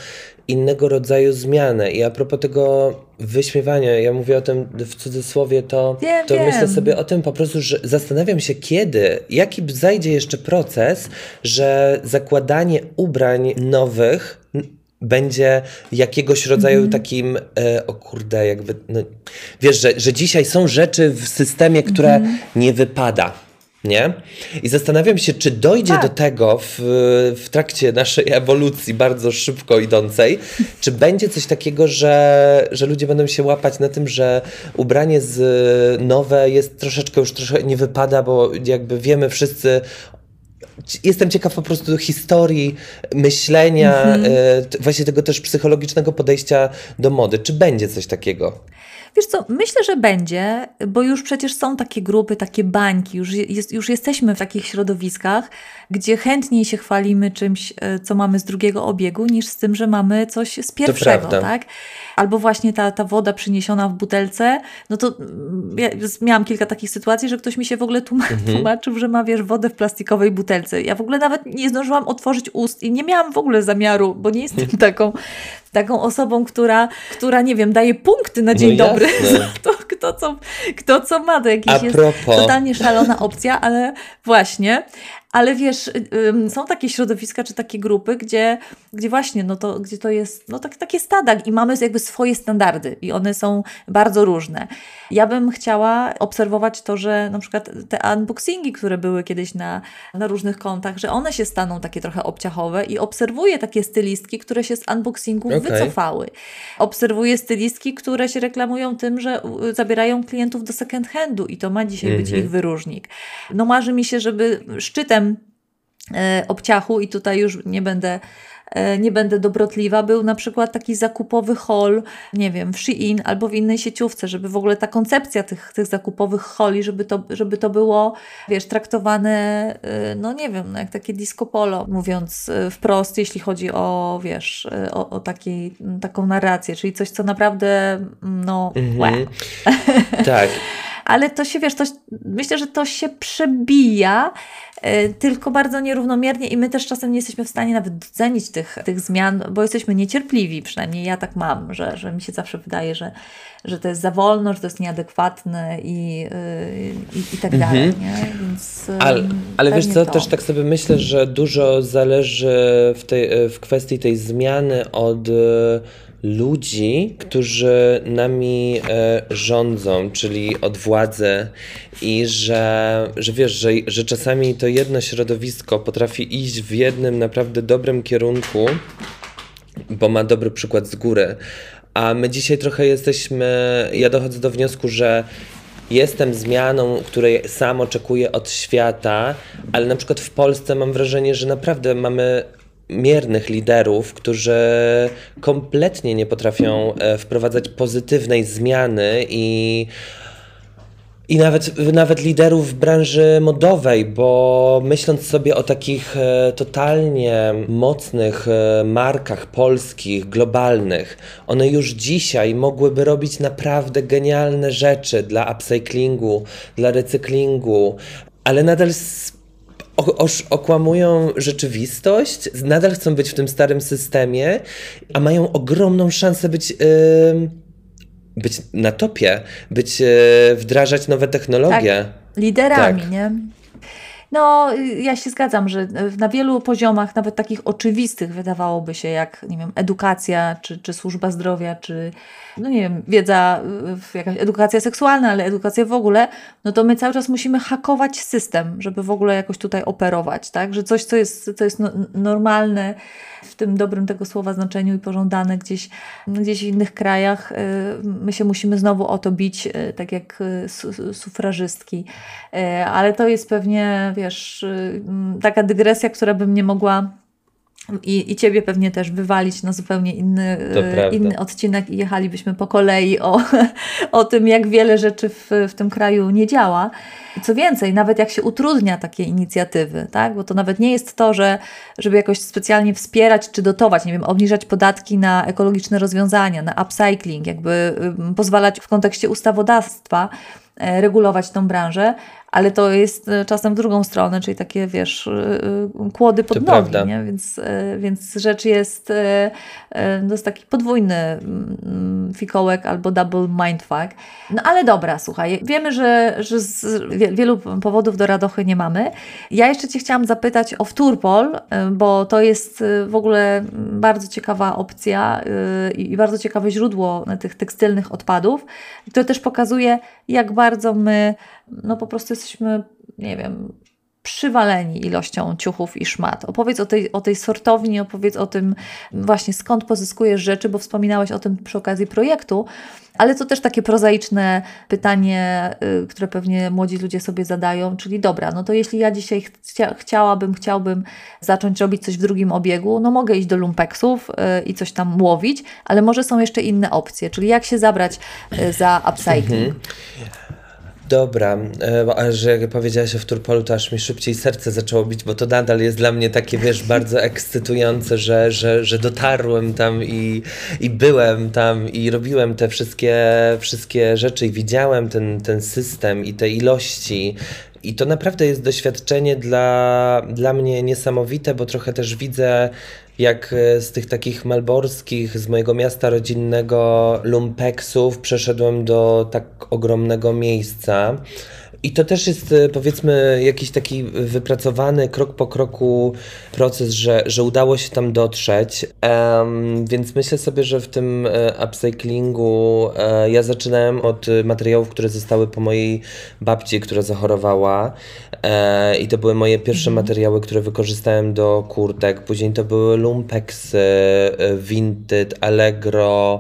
innego rodzaju zmianę. I a propos tego wyśmiewania, ja mówię o tym w cudzysłowie, to, wiem, to wiem. myślę sobie o tym po prostu, że zastanawiam się kiedy, jaki zajdzie jeszcze proces, że zakładanie ubrań nowych będzie jakiegoś rodzaju mm. takim, e, o kurde, jakby, no, wiesz, że, że dzisiaj są rzeczy w systemie, które mm. nie wypada nie? I zastanawiam się, czy dojdzie tak. do tego w, w trakcie naszej ewolucji bardzo szybko idącej, czy będzie coś takiego, że, że ludzie będą się łapać na tym, że ubranie z nowe jest troszeczkę już troszkę nie wypada, bo jakby wiemy wszyscy Jestem ciekaw po prostu historii myślenia, mm -hmm. właśnie tego też psychologicznego podejścia do mody. Czy będzie coś takiego? Wiesz co, myślę, że będzie, bo już przecież są takie grupy, takie bańki, już, jest, już jesteśmy w takich środowiskach, gdzie chętniej się chwalimy czymś, e, co mamy z drugiego obiegu, niż z tym, że mamy coś z pierwszego, tak? Albo właśnie ta, ta woda przyniesiona w butelce, no to mm, ja miałam kilka takich sytuacji, że ktoś mi się w ogóle tłumaczył, mhm. tłumaczył, że ma, wiesz, wodę w plastikowej butelce. Ja w ogóle nawet nie zdążyłam otworzyć ust i nie miałam w ogóle zamiaru, bo nie jestem (laughs) taką taką osobą, która, która nie wiem, daje punkty na dzień no dobry. (laughs) To, kto, co, kto co ma, to jakiś jest totalnie szalona opcja, ale właśnie. Ale wiesz, są takie środowiska czy takie grupy, gdzie, gdzie właśnie, no to, gdzie to jest no tak, takie stada i mamy jakby swoje standardy i one są bardzo różne. Ja bym chciała obserwować to, że na przykład te unboxingi, które były kiedyś na, na różnych kontach, że one się staną takie trochę obciachowe i obserwuję takie stylistki, które się z unboxingów okay. wycofały. Obserwuję stylistki, które się reklamują tym, że zabierają klientów do second handu i to ma dzisiaj mm -hmm. być mhm. ich wyróżnik. No marzy mi się, żeby szczytem e, obciachu i tutaj już nie będę E, nie będę dobrotliwa, był na przykład taki zakupowy hol, nie wiem, w Shein albo w innej sieciówce, żeby w ogóle ta koncepcja tych, tych zakupowych holi, żeby to, żeby to było, wiesz, traktowane, e, no nie wiem, no jak takie disco polo, mówiąc wprost, jeśli chodzi o, wiesz, o, o taki, taką narrację, czyli coś, co naprawdę, no, mhm. tak. Ale to się, wiesz, to, myślę, że to się przebija, e, tylko bardzo nierównomiernie i my też czasem nie jesteśmy w stanie nawet docenić tych, tych zmian, bo jesteśmy niecierpliwi, przynajmniej ja tak mam, że, że mi się zawsze wydaje, że, że to jest za wolno, że to jest nieadekwatne i, i, i tak dalej. Mhm. Nie? Więc, ale ale wiesz co, to. też tak sobie myślę, że dużo zależy w, tej, w kwestii tej zmiany od ludzi, którzy nami e, rządzą, czyli od władzy i że, że wiesz, że, że czasami to jedno środowisko potrafi iść w jednym naprawdę dobrym kierunku, bo ma dobry przykład z góry, a my dzisiaj trochę jesteśmy, ja dochodzę do wniosku, że jestem zmianą, której sam oczekuję od świata, ale na przykład w Polsce mam wrażenie, że naprawdę mamy miernych liderów, którzy kompletnie nie potrafią e, wprowadzać pozytywnej zmiany i i nawet, nawet liderów w branży modowej, bo myśląc sobie o takich e, totalnie mocnych e, markach polskich, globalnych, one już dzisiaj mogłyby robić naprawdę genialne rzeczy dla upcyclingu, dla recyklingu, ale nadal okłamują rzeczywistość, nadal chcą być w tym starym systemie, a mają ogromną szansę być. Yy, być na topie, być, yy, wdrażać nowe technologie. Tak, liderami, tak. nie? No, ja się zgadzam, że na wielu poziomach, nawet takich oczywistych, wydawałoby się, jak nie wiem, edukacja, czy, czy służba zdrowia, czy no nie wiem, wiedza, jakaś edukacja seksualna, ale edukacja w ogóle, no to my cały czas musimy hakować system, żeby w ogóle jakoś tutaj operować, tak? Że coś, co jest, co jest no, normalne w tym dobrym tego słowa znaczeniu i pożądane gdzieś, gdzieś w innych krajach, y, my się musimy znowu o to bić, y, tak jak y, sufrażystki. Ale to jest pewnie, wiesz, taka dygresja, która by mnie mogła i, i ciebie pewnie też wywalić na zupełnie inny, e, inny odcinek i jechalibyśmy po kolei o, (laughs) o tym, jak wiele rzeczy w, w tym kraju nie działa. Co więcej, nawet jak się utrudnia takie inicjatywy, tak? bo to nawet nie jest to, że żeby jakoś specjalnie wspierać czy dotować, nie wiem, obniżać podatki na ekologiczne rozwiązania, na upcycling, jakby pozwalać w kontekście ustawodawstwa e, regulować tą branżę, ale to jest e, czasem w drugą stronę, czyli takie, wiesz, e, e, kłody pod to nogi, nie? Więc, więc rzecz jest, to jest taki podwójny mm, fikołek albo double mindfuck. No ale dobra, słuchaj, wiemy, że, że z wielu powodów do radochy nie mamy. Ja jeszcze Cię chciałam zapytać o wtórpol, bo to jest w ogóle bardzo ciekawa opcja i bardzo ciekawe źródło tych tekstylnych odpadów, które też pokazuje, jak bardzo my no po prostu jesteśmy, nie wiem, przywaleni ilością ciuchów i szmat. Opowiedz o tej, o tej sortowni, opowiedz o tym właśnie skąd pozyskujesz rzeczy, bo wspominałeś o tym przy okazji projektu, ale to też takie prozaiczne pytanie, y, które pewnie młodzi ludzie sobie zadają, czyli dobra, no to jeśli ja dzisiaj chcia, chciałabym, chciałbym zacząć robić coś w drugim obiegu, no mogę iść do lumpeksów y, i coś tam łowić, ale może są jeszcze inne opcje, czyli jak się zabrać y, za upcycling. Mhm. Dobra, e, że jak powiedziałaś o Turpolu, to aż mi szybciej serce zaczęło bić, bo to nadal jest dla mnie takie, wiesz, bardzo (laughs) ekscytujące, że, że, że dotarłem tam i, i byłem tam i robiłem te wszystkie, wszystkie rzeczy i widziałem ten, ten system i te ilości. I to naprawdę jest doświadczenie dla, dla mnie niesamowite, bo trochę też widzę jak e, z tych takich malborskich, z mojego miasta rodzinnego lumpeksów przeszedłem do tak ogromnego miejsca. I to też jest e, powiedzmy jakiś taki wypracowany krok po kroku proces, że, że udało się tam dotrzeć. Um, więc myślę sobie, że w tym e, upcyclingu e, ja zaczynałem od materiałów, które zostały po mojej babci, która zachorowała. I to były moje pierwsze mhm. materiały, które wykorzystałem do kurtek. Później to były lumpex, e, vinted, allegro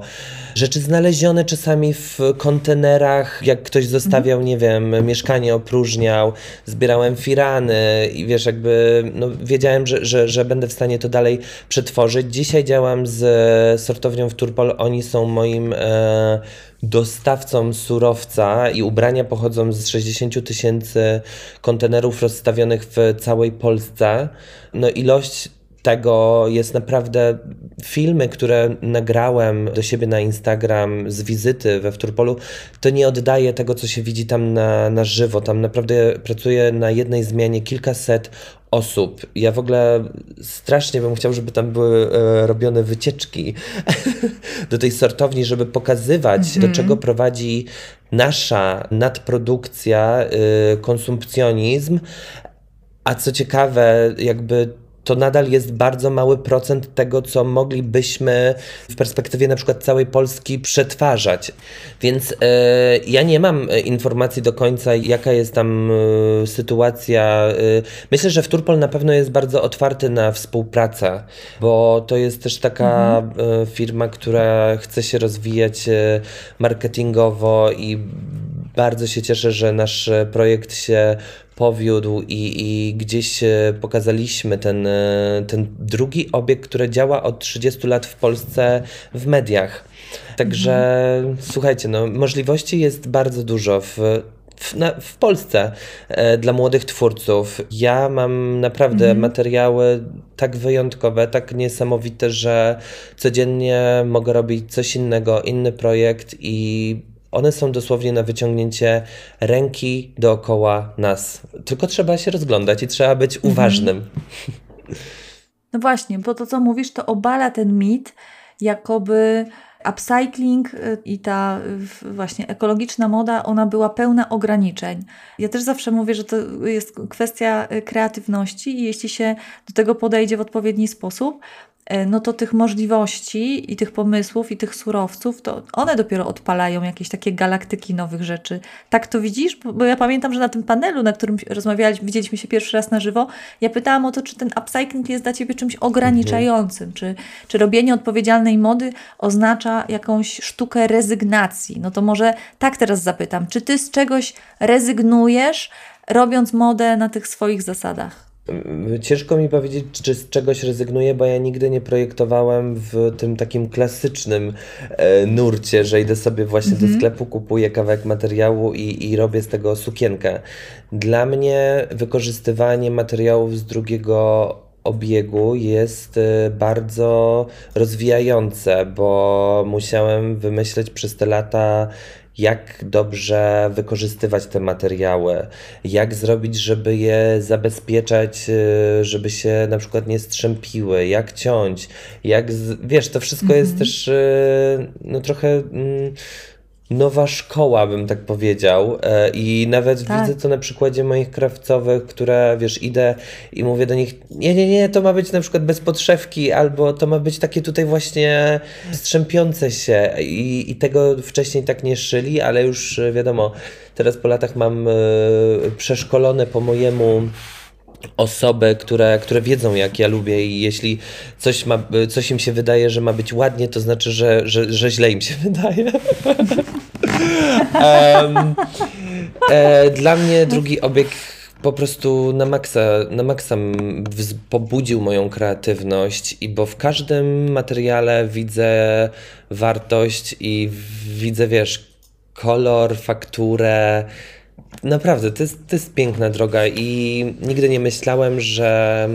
rzeczy znalezione czasami w kontenerach, jak ktoś zostawiał, nie wiem, mieszkanie opróżniał, zbierałem firany i wiesz, jakby no, wiedziałem, że, że, że będę w stanie to dalej przetworzyć. Dzisiaj działam z sortownią w Turpol, oni są moim e, dostawcą surowca i ubrania pochodzą z 60 tysięcy kontenerów rozstawionych w całej Polsce. No ilość tego jest naprawdę filmy, które nagrałem do siebie na Instagram z wizyty we Wturpolu, to nie oddaje tego, co się widzi tam na, na żywo. Tam naprawdę pracuję na jednej zmianie kilkaset osób. Ja w ogóle strasznie bym chciał, żeby tam były e, robione wycieczki (laughs) do tej sortowni, żeby pokazywać, do mhm. czego prowadzi nasza nadprodukcja, y, konsumpcjonizm. A co ciekawe, jakby to nadal jest bardzo mały procent tego, co moglibyśmy w perspektywie na przykład całej Polski przetwarzać. Więc e, ja nie mam e, informacji do końca, jaka jest tam e, sytuacja. E, myślę, że Wturpol na pewno jest bardzo otwarty na współpracę, bo to jest też taka mhm. Firma, która chce się rozwijać marketingowo i bardzo się cieszę, że nasz projekt się powiódł i, i gdzieś e, pokazaliśmy ten, e, ten drugi obiekt, który działa od 30 lat w Polsce w mediach. Także mhm. słuchajcie, no, możliwości jest bardzo dużo w w, na, w Polsce e, dla młodych twórców. Ja mam naprawdę mhm. materiały tak wyjątkowe, tak niesamowite, że codziennie mogę robić coś innego, inny projekt i one są dosłownie na wyciągnięcie ręki dookoła nas. Tylko trzeba się rozglądać i trzeba być mhm. uważnym. No właśnie, bo to co mówisz, to obala ten mit, jakoby upcycling y, i ta właśnie ekologiczna moda, ona była pełna ograniczeń. Ja też zawsze mówię, że to jest kwestia y, kreatywności i jeśli się do tego podejdzie w odpowiedni sposób, no to tych możliwości i tych pomysłów i tych surowców, to one dopiero odpalają jakieś takie galaktyki nowych rzeczy. Tak to widzisz? Bo ja pamiętam, że na tym panelu, na którym rozmawialiśmy, widzieliśmy się pierwszy raz na żywo, ja pytałam o to, czy ten upcycling jest dla Ciebie czymś ograniczającym, czy, czy robienie odpowiedzialnej mody oznacza jakąś sztukę rezygnacji. No to może tak teraz zapytam, czy Ty z czegoś rezygnujesz, robiąc modę na tych swoich zasadach? Ciężko mi powiedzieć, czy z czegoś rezygnuję, bo ja nigdy nie projektowałem w tym takim klasycznym e, nurcie, że idę sobie właśnie do mhm. sklepu, kupuję kawałek materiału i, i robię z tego sukienkę. Dla mnie wykorzystywanie materiałów z drugiego obiegu jest e, bardzo rozwijające, bo musiałem wymyśleć przez te lata jak dobrze wykorzystywać te materiały, jak zrobić, żeby je zabezpieczać, y, żeby się na przykład nie strzępiły, jak ciąć, jak, z... wiesz, to wszystko jest mhm. też y, no trochę mm, nowa szkoła, bym tak powiedział. E, I nawet tak. widzę to na przykładzie moich krawcowych, które wiesz, idę i mówię do nich, nie, nie, nie, to ma być na przykład bez podszewki, albo to ma być takie tutaj właśnie strzępiące się. I, i tego wcześniej tak nie szyli, ale już wiadomo, teraz po latach mam e, przeszkolone po mojemu osoby, które, które wiedzą, jak ja lubię i jeśli coś, ma, coś im się wydaje, że ma być ładnie, to znaczy, że, że, że źle im się (laughs) wydaje. um, e, dla mnie drugi obieg po prostu na maksa, na maksa pobudził moją kreatywność i bo w każdym materiale widzę wartość i widzę, wiesz, kolor, fakturę, Naprawdę, to jest, to jest piękna droga i nigdy nie myślałem, że,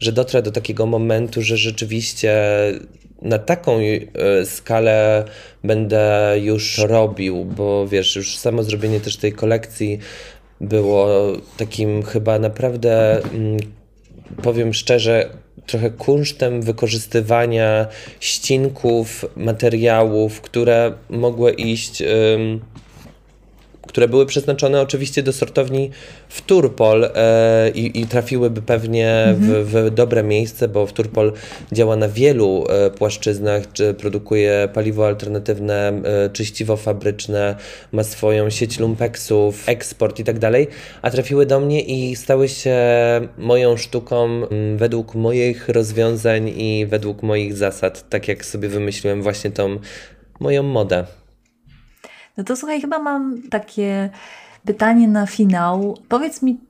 że dotrę do takiego momentu, że rzeczywiście na taką e, skalę będę już robił, bo wiesz, już samo zrobienie też tej kolekcji było takim chyba naprawdę, mm, powiem szczerze, trochę kunsztem wykorzystywania ścinków, materiałów, które mogły iść które były przeznaczone oczywiście do sortowni w Turpol e, i, i, trafiłyby pewnie mhm. w, w, dobre miejsce, bo w Turpol działa na wielu e, płaszczyznach, czy produkuje paliwo alternatywne, e, czyściwo fabryczne, ma swoją sieć lumpeksów, eksport i tak dalej, a trafiły do mnie i stały się moją sztuką według moich rozwiązań i według moich zasad, tak jak sobie wymyśliłem właśnie tą moją modę. No to słuchaj, chyba mam takie pytanie na finał. Powiedz mi,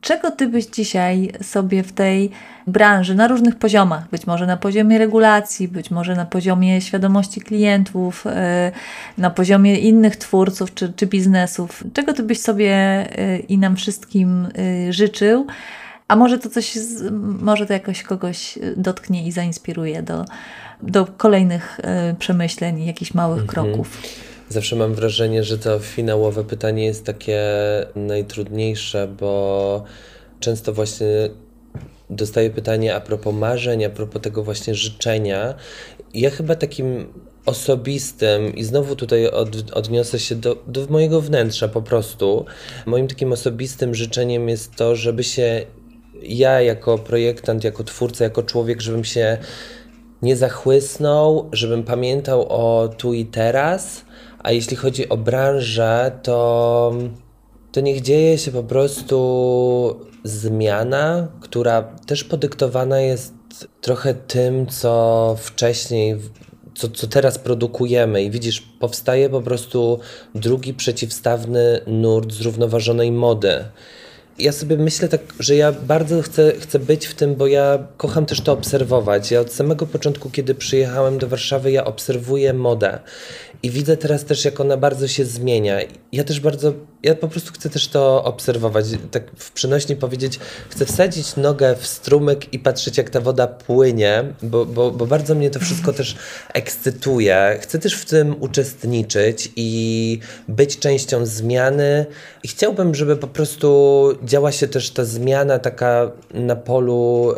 czego ty byś dzisiaj sobie w tej branży na różnych poziomach, być może na poziomie regulacji, być może na poziomie świadomości klientów, e, na poziomie innych twórców czy, czy biznesów, czego ty byś sobie e, i nam wszystkim e, życzył? A może to coś, może to jakoś kogoś dotknie i zainspiruje do, do kolejnych y, przemyśleń, jakichś małych mhm. kroków. Zawsze mam wrażenie, że to finałowe pytanie jest takie najtrudniejsze, bo często właśnie dostaję pytanie a propos marzeń, a propos tego właśnie życzenia. Ja chyba takim osobistym i znowu tutaj od, odniosę się do, do mojego wnętrza po prostu. Moim takim osobistym życzeniem jest to, żeby się ja jako projektant, jako twórca, jako człowiek, żebym się nie zachłysnął, żebym pamiętał o tu i teraz, a jeśli chodzi o branżę, to, to niech dzieje się po prostu zmiana, która też podyktowana jest trochę tym, co wcześniej co, co teraz produkujemy i widzisz, powstaje po prostu drugi przeciwstawny nurt zrównoważonej mody. Ja sobie myślę tak, że ja bardzo chcę, chcę być w tym, bo ja kocham też to obserwować. Ja od samego początku, kiedy przyjechałem do Warszawy, ja obserwuję modę i widzę teraz też, jak ona bardzo się zmienia. Ja też bardzo, ja po prostu chcę też to obserwować, tak w przenośni powiedzieć, chcę wsadzić nogę w strumyk i patrzeć, jak ta woda płynie, bo, bo, bo bardzo mnie to wszystko też ekscytuje. Chcę też w tym uczestniczyć i być częścią zmiany. I chciałbym, żeby po prostu działa się też ta zmiana taka na polu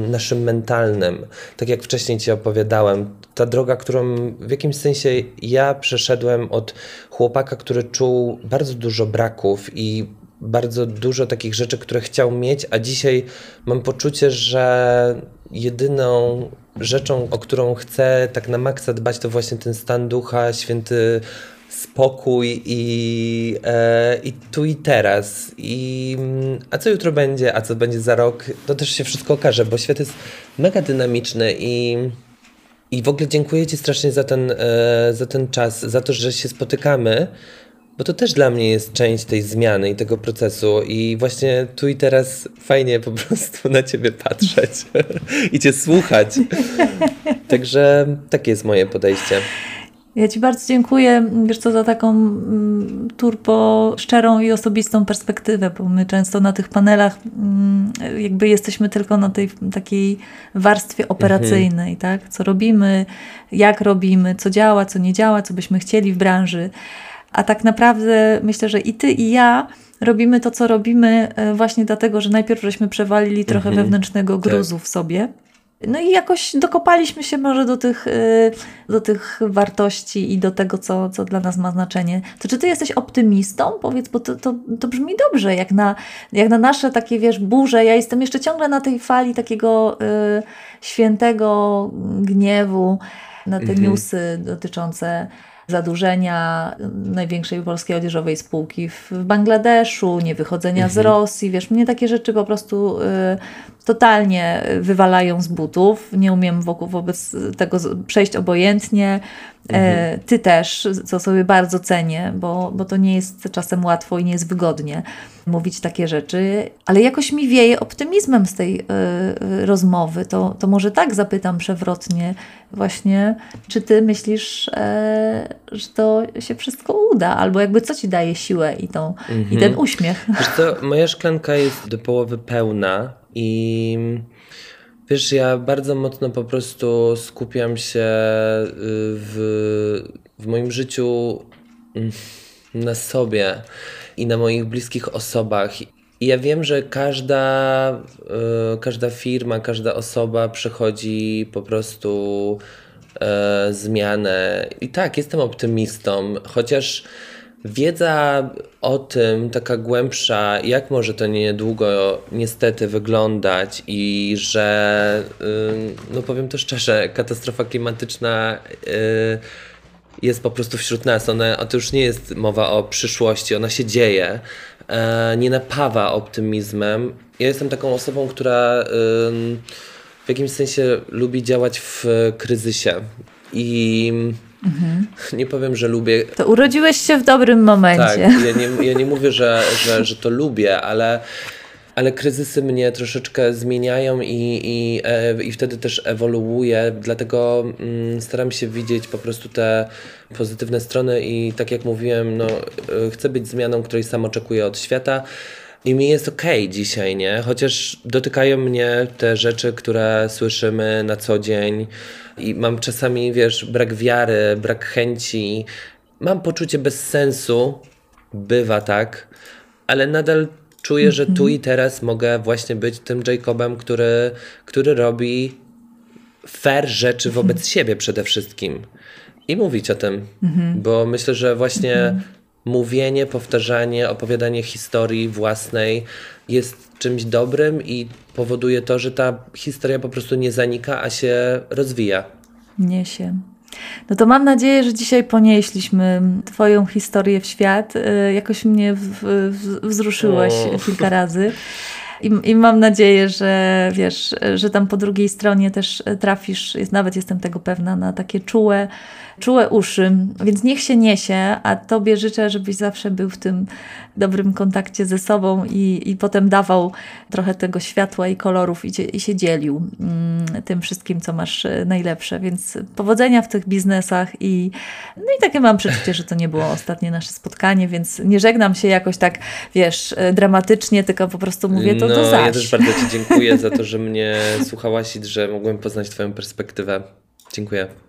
yy, naszym mentalnym. Tak jak wcześniej Ci opowiadałem, ta droga, którą w jakimś sensie ja przeszedłem od chłopaka, który czuł bardzo dużo braków i bardzo dużo takich rzeczy, które chciał mieć, a dzisiaj mam poczucie, że jedyną rzeczą, o którą chcę tak na maksa dbać, to właśnie ten stan ducha, święty spokój i, e, i tu i teraz. I, mm, a co jutro będzie, a co będzie za rok, to też się wszystko okaże, bo świat jest mega dynamiczny i i w ogóle dziękuję Ci strasznie za ten, e, za ten czas, za to, że się spotykamy, bo to też dla mnie jest część tej zmiany i tego procesu. I właśnie tu i teraz fajnie po prostu na Ciebie patrzeć (laughs) i Cię słuchać. (laughs) Także takie jest moje podejście. Ja Ci bardzo dziękuję, wiesz co, za taką mm, turbo szczerą i osobistą perspektywę, bo my często na tych panelach mm, jakby jesteśmy tylko na tej takiej warstwie operacyjnej, mhm. tak? Co robimy, jak robimy, co działa, co nie działa, co byśmy chcieli w branży. A tak naprawdę myślę, że i Ty, i ja robimy to, co robimy e, właśnie dlatego, że najpierw żeśmy przewalili trochę mhm. wewnętrznego gruzu tak. w sobie no i jakoś dokopaliśmy się może do tych, y, do tych wartości i do tego, co, co dla nas ma znaczenie. To czy ty jesteś optymistą? Powiedz, bo to, to, to brzmi dobrze, jak na, jak na nasze takie, wiesz, burze. Ja jestem jeszcze ciągle na tej fali takiego y, świętego gniewu, na te mhm. newsy dotyczące zadłużenia największej polskiej odzieżowej spółki w Bangladeszu, niewychodzenia mhm. z Rosji. Wiesz, mnie takie rzeczy po prostu y, totalnie wywalają z butów. Nie umiem wokół, wobec tego przejść obojętnie. E, mhm. Ty też, co sobie bardzo cenię, bo, bo to nie jest czasem łatwo i nie jest wygodnie mówić takie rzeczy, ale jakoś mi wieje optymizmem z tej y, rozmowy. To, to może tak zapytam przewrotnie, właśnie, czy ty myślisz, y, że to się wszystko uda, albo jakby co ci daje siłę i, tą, mhm. i ten uśmiech? Wiesz co, moja szklanka jest do połowy pełna i. Wiesz, ja bardzo mocno po prostu skupiam się w, w moim życiu mm, na sobie i na moich bliskich osobach. I ja wiem, że każda, yy, każda firma, każda osoba przechodzi po prostu yy, zmianę. I tak, jestem optymistą, chociaż wiedza o tym, taka głębsza, jak może to niedługo niestety wyglądać i że, yy, no powiem to szczerze, katastrofa klimatyczna jest po prostu wśród nas. Ona, to już nie jest mowa o przyszłości, ona się dzieje. E, nie napawa optymizmem. Ja jestem taką osobą, która w jakimś sensie lubi działać w kryzysie. I Mhm. Nie powiem, że lubię. To urodziłeś się w dobrym momencie. Tak, ja (laughs) nie, ja nie mówię, że, że, że to lubię, ale ale kryzysy mnie troszeczkę zmieniają i, i, e, i wtedy też ewoluuję, dlatego mm, staram się widzieć po prostu te pozytywne strony i tak jak mówiłem, no, e, chcę być zmianą, której sam oczekuję od świata. I mi jest okej okay dzisiaj, nie? Chociaż dotykają mnie te rzeczy, które słyszymy na co dzień i mam czasami, wiesz, brak wiary, brak chęci, mam poczucie bez sensu, bywa tak, ale nadal czuję, że tu mhm. i teraz mogę właśnie być tym Jacobem, który, który robi fair rzeczy wobec mhm. siebie przede wszystkim. I mówić o tym, mhm. bo myślę, że właśnie mówienie, powtarzanie, opowiadanie historii własnej jest czymś dobrym i powoduje to, że ta historia po prostu nie zanika, a się rozwija. Niesie. No to mam nadzieję, że dzisiaj ponieśliśmy Twoją historię w świat. Y, jakoś mnie w, w, wzruszyłaś o. kilka razy. I, I, mam nadzieję, że wiesz, że tam po drugiej stronie też trafisz, jest, nawet jestem tego pewna, na takie czułe, czułe uszy, więc niech się niesie, a Tobie życzę, żebyś zawsze był w tym dobrym kontakcie ze sobą i, i potem dawał trochę tego światła i kolorów i, i się dzielił mm, tym wszystkim, co masz e, najlepsze. Więc powodzenia w tych biznesach i no i takie mam przeczucie, że to nie było ostatnie nasze spotkanie, więc nie żegnam się jakoś tak, wiesz, e, dramatycznie, tylko po prostu mówię to no, do zaś. Ja też bardzo Ci dziękuję za to, że (laughs) mnie słuchałaś i że mogłem poznać Twoją perspektywę. Dziękuję.